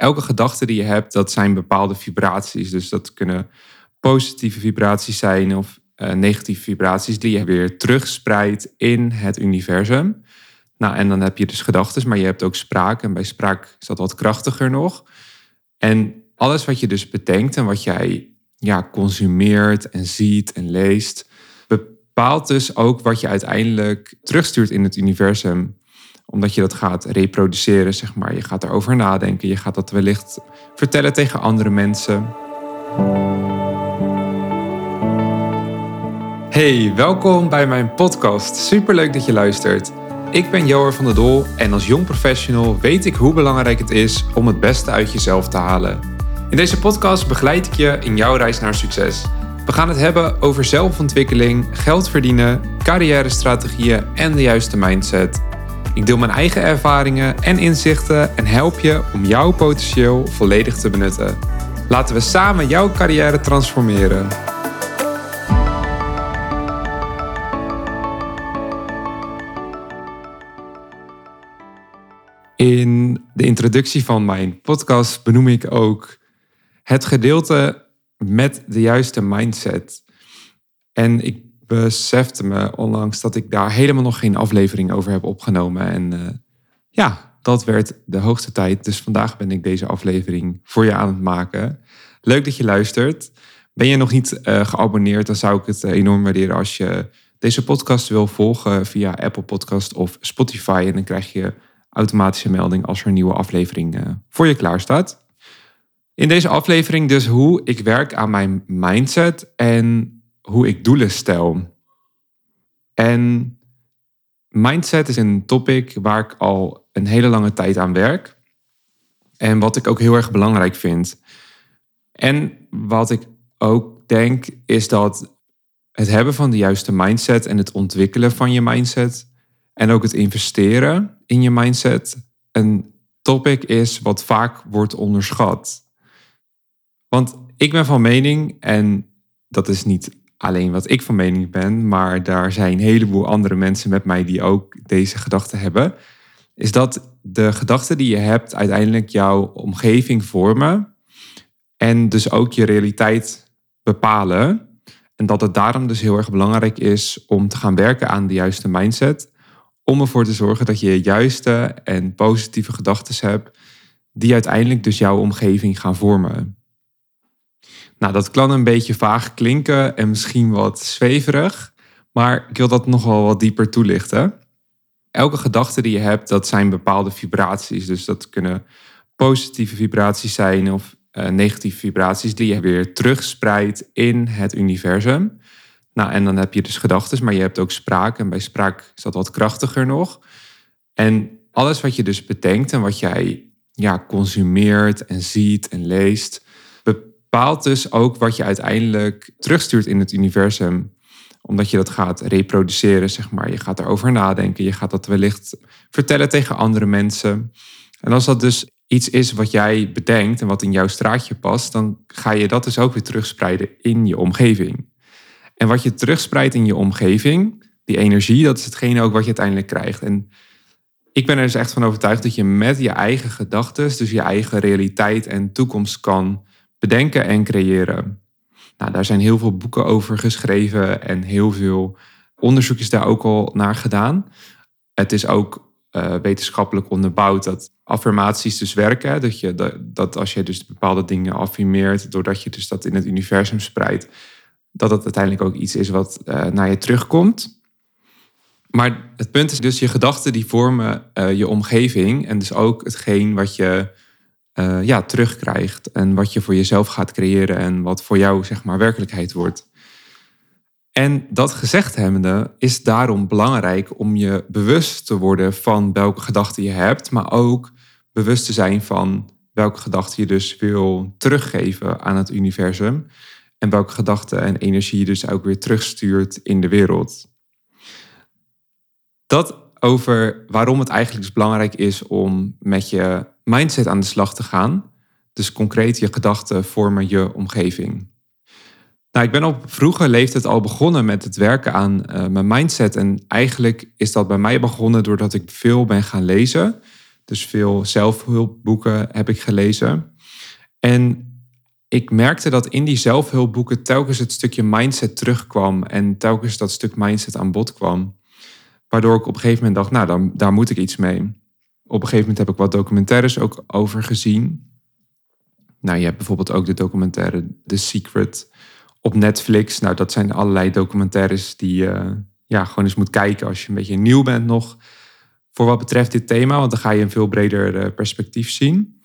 elke gedachte die je hebt, dat zijn bepaalde vibraties. Dus dat kunnen positieve vibraties zijn of uh, negatieve vibraties die je weer terugspreidt in het universum. Nou, en dan heb je dus gedachten, maar je hebt ook spraak. En bij spraak is dat wat krachtiger nog. En alles wat je dus bedenkt en wat jij ja, consumeert en ziet en leest, bepaalt dus ook wat je uiteindelijk terugstuurt in het universum omdat je dat gaat reproduceren, zeg maar. Je gaat erover nadenken. Je gaat dat wellicht vertellen tegen andere mensen. Hey, welkom bij mijn podcast. Superleuk dat je luistert. Ik ben Joer van der Dol en als jong professional weet ik hoe belangrijk het is om het beste uit jezelf te halen. In deze podcast begeleid ik je in jouw reis naar succes. We gaan het hebben over zelfontwikkeling, geld verdienen, carrière-strategieën en de juiste mindset. Ik deel mijn eigen ervaringen en inzichten en help je om jouw potentieel volledig te benutten. Laten we samen jouw carrière transformeren. In de introductie van mijn podcast benoem ik ook het gedeelte met de juiste mindset. En ik besefte me onlangs dat ik daar helemaal nog geen aflevering over heb opgenomen. En uh, ja, dat werd de hoogste tijd. Dus vandaag ben ik deze aflevering voor je aan het maken. Leuk dat je luistert. Ben je nog niet uh, geabonneerd, dan zou ik het uh, enorm waarderen als je deze podcast wil volgen via Apple Podcast of Spotify. En dan krijg je automatische melding als er een nieuwe aflevering voor je klaar staat. In deze aflevering dus hoe ik werk aan mijn mindset en hoe ik doelen stel. En mindset is een topic waar ik al een hele lange tijd aan werk. En wat ik ook heel erg belangrijk vind. En wat ik ook denk is dat het hebben van de juiste mindset en het ontwikkelen van je mindset en ook het investeren in je mindset een topic is wat vaak wordt onderschat. Want ik ben van mening, en dat is niet alleen wat ik van mening ben, maar daar zijn een heleboel andere mensen met mij die ook deze gedachten hebben, is dat de gedachten die je hebt uiteindelijk jouw omgeving vormen en dus ook je realiteit bepalen. En dat het daarom dus heel erg belangrijk is om te gaan werken aan de juiste mindset, om ervoor te zorgen dat je juiste en positieve gedachten hebt die uiteindelijk dus jouw omgeving gaan vormen. Nou, dat kan een beetje vaag klinken en misschien wat zweverig, maar ik wil dat nog wel wat dieper toelichten. Elke gedachte die je hebt, dat zijn bepaalde vibraties. Dus dat kunnen positieve vibraties zijn of uh, negatieve vibraties die je weer terugspreidt in het universum. Nou, en dan heb je dus gedachten, maar je hebt ook spraak. En bij spraak is dat wat krachtiger nog. En alles wat je dus bedenkt en wat jij ja, consumeert en ziet en leest, bepaalt dus ook wat je uiteindelijk terugstuurt in het universum. Omdat je dat gaat reproduceren, zeg maar. Je gaat erover nadenken. Je gaat dat wellicht vertellen tegen andere mensen. En als dat dus iets is wat jij bedenkt en wat in jouw straatje past, dan ga je dat dus ook weer terugspreiden in je omgeving. En wat je terugspreidt in je omgeving, die energie, dat is hetgene ook wat je uiteindelijk krijgt. En ik ben er dus echt van overtuigd dat je met je eigen gedachten, dus je eigen realiteit en toekomst kan bedenken en creëren. Nou, daar zijn heel veel boeken over geschreven en heel veel onderzoek is daar ook al naar gedaan. Het is ook uh, wetenschappelijk onderbouwd dat affirmaties dus werken. Dat, je, dat, dat als je dus bepaalde dingen affirmeert, doordat je dus dat in het universum spreidt, dat het uiteindelijk ook iets is wat uh, naar je terugkomt. Maar het punt is dus, je gedachten die vormen uh, je omgeving en dus ook hetgeen wat je uh, ja, terugkrijgt. En wat je voor jezelf gaat creëren en wat voor jou zeg maar werkelijkheid wordt. En dat gezegd hebbende is daarom belangrijk om je bewust te worden van welke gedachten je hebt, maar ook bewust te zijn van welke gedachten je dus wil teruggeven aan het universum en welke gedachten en energie je dus ook weer terugstuurt in de wereld. Dat over waarom het eigenlijk dus belangrijk is om met je mindset aan de slag te gaan. Dus concreet je gedachten vormen je omgeving. Nou, ik ben op vroege leeftijd al begonnen met het werken aan uh, mijn mindset. En eigenlijk is dat bij mij begonnen doordat ik veel ben gaan lezen. Dus veel zelfhulpboeken heb ik gelezen. En ik merkte dat in die zelfhulpboeken telkens het stukje mindset terugkwam en telkens dat stuk mindset aan bod kwam. Waardoor ik op een gegeven moment dacht, nou, dan, daar moet ik iets mee. Op een gegeven moment heb ik wat documentaires ook over gezien. Nou, je hebt bijvoorbeeld ook de documentaire The Secret op Netflix. Nou, dat zijn allerlei documentaires die je ja, gewoon eens moet kijken als je een beetje nieuw bent nog. Voor wat betreft dit thema, want dan ga je een veel breder eh, perspectief zien.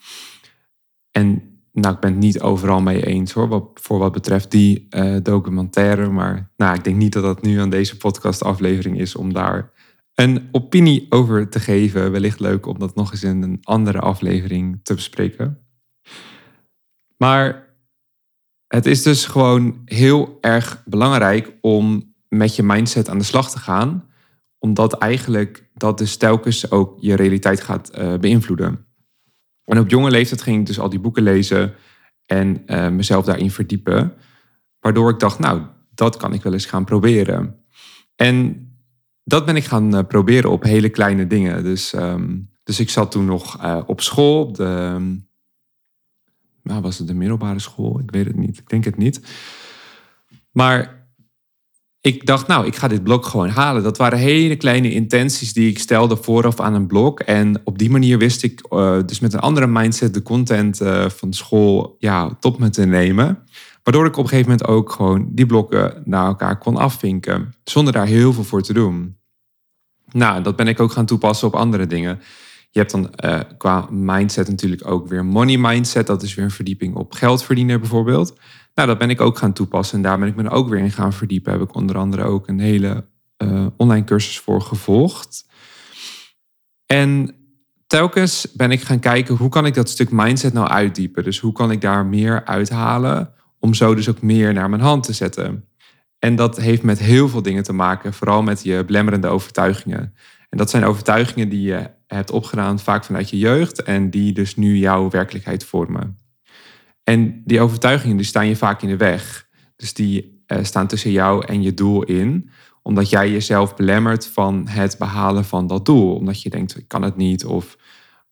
En nou, ik ben het niet overal mee eens hoor, wat, voor wat betreft die uh, documentaire. Maar nou, ik denk niet dat dat nu aan deze podcastaflevering is om daar een opinie over te geven. Wellicht leuk om dat nog eens in een andere aflevering te bespreken. Maar het is dus gewoon heel erg belangrijk om met je mindset aan de slag te gaan. Omdat eigenlijk dat dus telkens ook je realiteit gaat uh, beïnvloeden. En op jonge leeftijd ging ik dus al die boeken lezen en uh, mezelf daarin verdiepen. Waardoor ik dacht, nou, dat kan ik wel eens gaan proberen. En dat ben ik gaan uh, proberen op hele kleine dingen. Dus, um, dus ik zat toen nog uh, op school, op de, nou, was het de middelbare school? Ik weet het niet, ik denk het niet. Maar ik dacht, nou, ik ga dit blok gewoon halen. Dat waren hele kleine intenties die ik stelde vooraf aan een blok. En op die manier wist ik uh, dus met een andere mindset de content van school ja, tot me te nemen. Waardoor ik op een gegeven moment ook gewoon die blokken naar elkaar kon afvinken. Zonder daar heel veel voor te doen. Nou, dat ben ik ook gaan toepassen op andere dingen. Je hebt dan uh, qua mindset natuurlijk ook weer money mindset. Dat is weer een verdieping op geld verdienen bijvoorbeeld. Nou, dat ben ik ook gaan toepassen en daar ben ik me ook weer in gaan verdiepen. Heb ik onder andere ook een hele uh, online cursus voor gevolgd. En telkens ben ik gaan kijken hoe kan ik dat stuk mindset nou uitdiepen. Dus hoe kan ik daar meer uithalen om zo dus ook meer naar mijn hand te zetten. En dat heeft met heel veel dingen te maken, vooral met je belemmerende overtuigingen. En dat zijn overtuigingen die je hebt opgedaan vaak vanuit je jeugd en die dus nu jouw werkelijkheid vormen. En die overtuigingen die staan je vaak in de weg. Dus die uh, staan tussen jou en je doel in. Omdat jij jezelf belemmert van het behalen van dat doel. Omdat je denkt, ik kan het niet. Of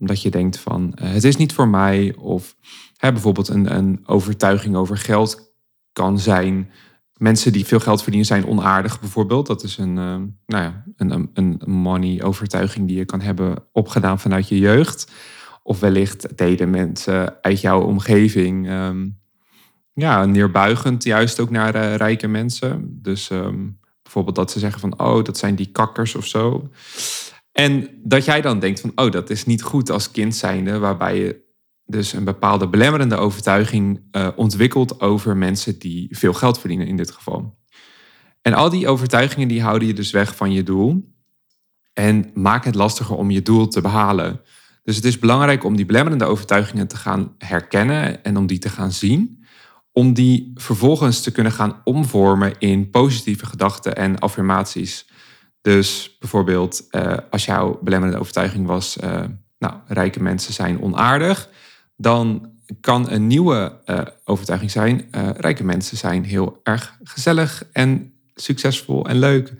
omdat je denkt van, uh, het is niet voor mij. Of hè, bijvoorbeeld een, een overtuiging over geld kan zijn. Mensen die veel geld verdienen zijn onaardig bijvoorbeeld. Dat is een, uh, nou ja, een, een money overtuiging die je kan hebben opgedaan vanuit je jeugd. Of wellicht deden mensen uit jouw omgeving um, ja, neerbuigend juist ook naar uh, rijke mensen. Dus um, bijvoorbeeld dat ze zeggen van, oh, dat zijn die kakkers of zo. En dat jij dan denkt van, oh, dat is niet goed als kind zijnde, waarbij je dus een bepaalde belemmerende overtuiging uh, ontwikkelt over mensen die veel geld verdienen in dit geval. En al die overtuigingen die houden je dus weg van je doel en maken het lastiger om je doel te behalen. Dus het is belangrijk om die belemmerende overtuigingen te gaan herkennen en om die te gaan zien. Om die vervolgens te kunnen gaan omvormen in positieve gedachten en affirmaties. Dus bijvoorbeeld, uh, als jouw belemmerende overtuiging was, uh, nou, rijke mensen zijn onaardig, dan kan een nieuwe uh, overtuiging zijn, rijke mensen zijn heel erg gezellig en succesvol en leuk.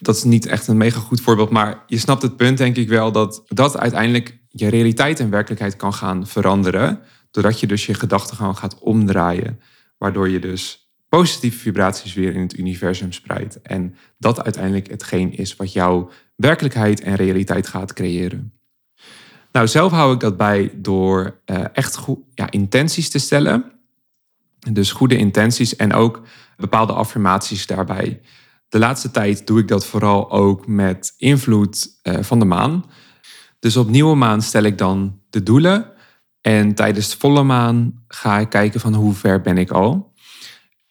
Dat is niet echt een mega goed voorbeeld, maar je snapt het punt denk ik wel dat dat uiteindelijk je realiteit en werkelijkheid kan gaan veranderen. Doordat je dus je gedachten gewoon gaat omdraaien. Waardoor je dus positieve vibraties weer in het universum spreidt. En dat uiteindelijk hetgeen is wat jouw werkelijkheid en realiteit gaat creëren. Nou, zelf hou ik dat bij door uh, echt goed, ja, intenties te stellen. Dus goede intenties en ook bepaalde affirmaties daarbij. De laatste tijd doe ik dat vooral ook met invloed uh, van de maan. Dus op nieuwe maan stel ik dan de doelen. En tijdens de volle maan ga ik kijken van hoe ver ben ik al.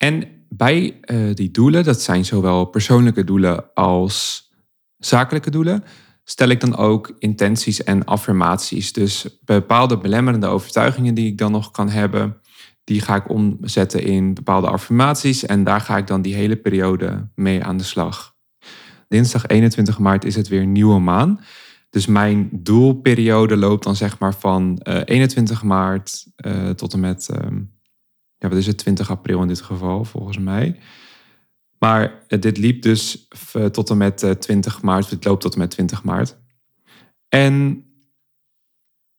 En bij uh, die doelen, dat zijn zowel persoonlijke doelen als zakelijke doelen, stel ik dan ook intenties en affirmaties. Dus bepaalde belemmerende overtuigingen die ik dan nog kan hebben, die ga ik omzetten in bepaalde affirmaties. En daar ga ik dan die hele periode mee aan de slag. Dinsdag 21 maart is het weer nieuwe maan. Dus mijn doelperiode loopt dan zeg maar van uh, eh, 21 maart uh, tot en met, um, ja, wat is het, 20 april in dit geval, volgens mij. Maar uh, dit liep dus tot en met 20 maart, het loopt tot en met 20 maart. En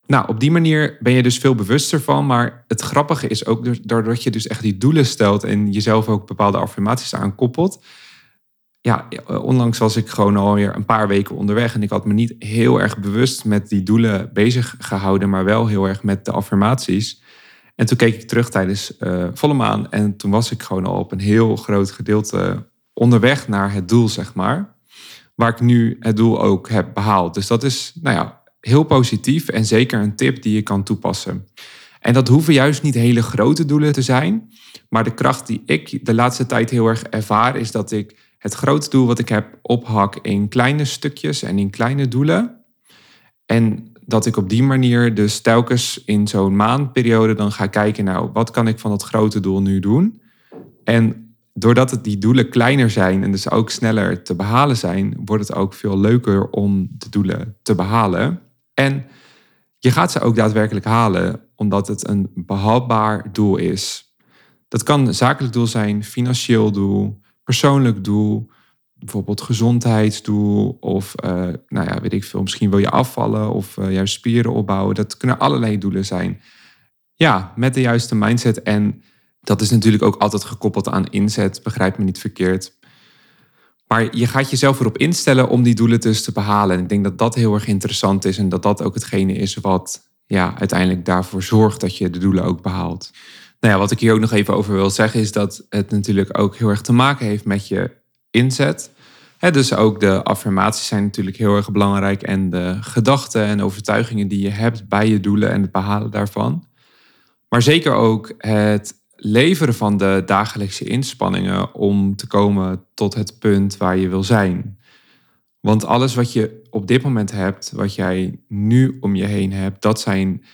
Nou, op die manier ben je dus veel bewuster van. Maar het grappige is ook doordat je dus echt die doelen stelt en jezelf ook bepaalde affirmaties aankoppelt. Ja, onlangs was ik gewoon alweer een paar weken onderweg en ik had me niet heel erg bewust met die doelen bezig gehouden, maar wel heel erg met de affirmaties. En toen keek ik terug tijdens uh, volle maan en toen was ik gewoon al op een heel groot gedeelte onderweg naar het doel, zeg maar. Waar ik nu het doel ook heb behaald. Dus dat is, nou ja, heel positief en zeker een tip die je kan toepassen. En dat hoeven juist niet hele grote doelen te zijn. Maar de kracht die ik de laatste tijd heel erg ervaar, is dat ik het grote doel wat ik heb ophak in kleine stukjes en in kleine doelen. En dat ik op die manier dus telkens in zo'n maandperiode dan ga kijken, nou, wat kan ik van dat grote doel nu doen? En doordat het die doelen kleiner zijn en dus ook sneller te behalen zijn, wordt het ook veel leuker om de doelen te behalen. En je gaat ze ook daadwerkelijk halen, omdat het een behapbaar doel is. Dat kan een zakelijk doel zijn, financieel doel, persoonlijk doel, bijvoorbeeld gezondheidsdoel of uh, nou ja, weet ik veel, misschien wil je afvallen of uh, juist spieren opbouwen. Dat kunnen allerlei doelen zijn. Ja, met de juiste mindset en dat is natuurlijk ook altijd gekoppeld aan inzet, begrijp me niet verkeerd. Maar je gaat jezelf erop instellen om die doelen dus te behalen. En ik denk dat dat heel erg interessant is en dat dat ook hetgene is wat ja, uiteindelijk daarvoor zorgt dat je de doelen ook behaalt. Nou ja, wat ik hier ook nog even over wil zeggen is dat het natuurlijk ook heel erg te maken heeft met je inzet. dus ook de affirmaties zijn natuurlijk heel erg belangrijk en de gedachten en overtuigingen die je hebt bij je doelen en het behalen daarvan. Maar zeker ook het leveren van de dagelijkse inspanningen om te komen tot het punt waar je wil zijn. Want alles wat je op dit moment hebt, wat jij nu om je heen hebt, dat zijn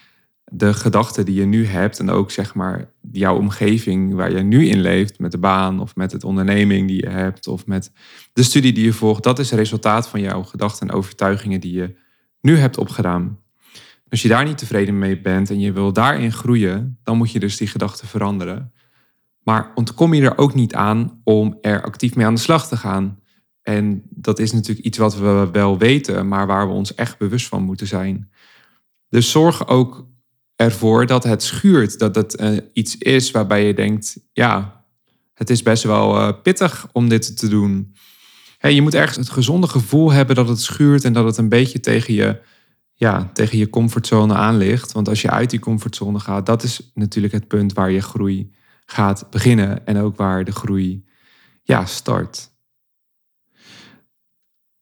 de gedachten die je nu hebt en ook zeg maar jouw omgeving waar je nu in leeft, met de baan of met het onderneming die je hebt of met de studie die je volgt, dat is het resultaat van jouw gedachten en overtuigingen die je nu hebt opgedaan. Als je daar niet tevreden mee bent en je wil daarin groeien, dan moet je dus die gedachten veranderen. Maar ontkom je er ook niet aan om er actief mee aan de slag te gaan. En dat is natuurlijk iets wat we wel weten, maar waar we ons echt bewust van moeten zijn. Dus zorg ook ervoor dat het schuurt, dat het uh, iets is waarbij je denkt, ja, het is best wel uh, pittig om dit te doen. Hey, je moet ergens het gezonde gevoel hebben dat het schuurt en dat het een beetje tegen je ja, tegen je comfortzone aan ligt. Want als je uit die comfortzone gaat, dat is natuurlijk het punt waar je groei gaat beginnen. En ook waar de groei ja, start.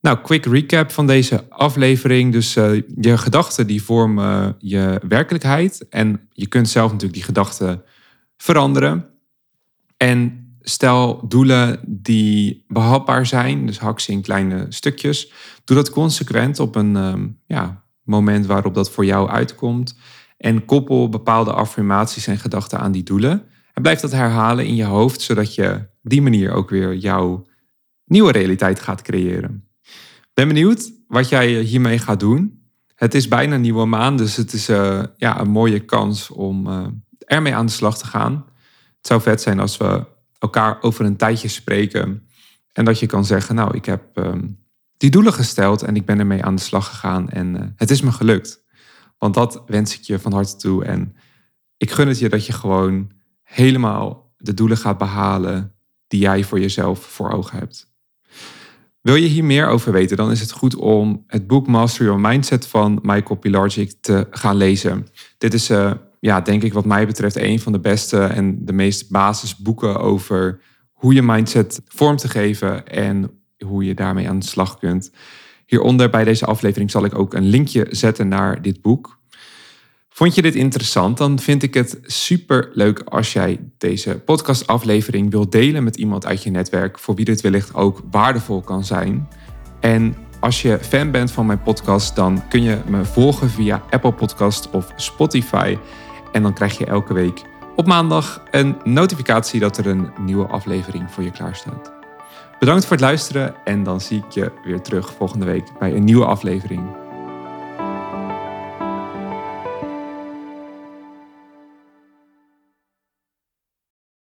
Nou, quick recap van deze aflevering. Dus uh, je gedachten die vormen je werkelijkheid. En je kunt zelf natuurlijk die gedachten veranderen. En stel doelen die behapbaar zijn. Dus hak ze in kleine stukjes. Doe dat consequent op een um, ja, moment waarop dat voor jou uitkomt. En koppel bepaalde affirmaties en gedachten aan die doelen. En blijf dat herhalen in je hoofd, zodat je op die manier ook weer jouw nieuwe realiteit gaat creëren. Ben benieuwd wat jij hiermee gaat doen. Het is bijna nieuwe maan, dus het is uh, ja, een mooie kans om uh, ermee aan de slag te gaan. Het zou vet zijn als we elkaar over een tijdje spreken. En dat je kan zeggen, nou, ik heb ehm, die doelen gesteld en ik ben ermee aan de slag gegaan en het is me gelukt. Want dat wens ik je van harte toe en ik gun het je dat je gewoon helemaal de doelen gaat behalen die jij voor jezelf voor ogen hebt. Wil je hier meer over weten, dan is het goed om het boek Master Your Mindset van Michael Pilarczyk te gaan lezen. Dit is, uh, ja, denk ik, wat mij betreft, een van de beste en de meest basisboeken over hoe je mindset vorm te geven en hoe je daarmee aan de slag kunt. Hieronder bij deze aflevering zal ik ook een linkje zetten naar dit boek. Vond je dit interessant? Dan vind ik het super leuk als jij deze podcastaflevering wilt delen met iemand uit je netwerk voor wie dit wellicht ook waardevol kan zijn. En als je fan bent van mijn podcast, dan kun je me volgen via Apple Podcast of Spotify. En dan krijg je elke week op maandag een notificatie dat er een nieuwe aflevering voor je klaar staat. Bedankt voor het luisteren en dan zie ik je weer terug volgende week bij een nieuwe aflevering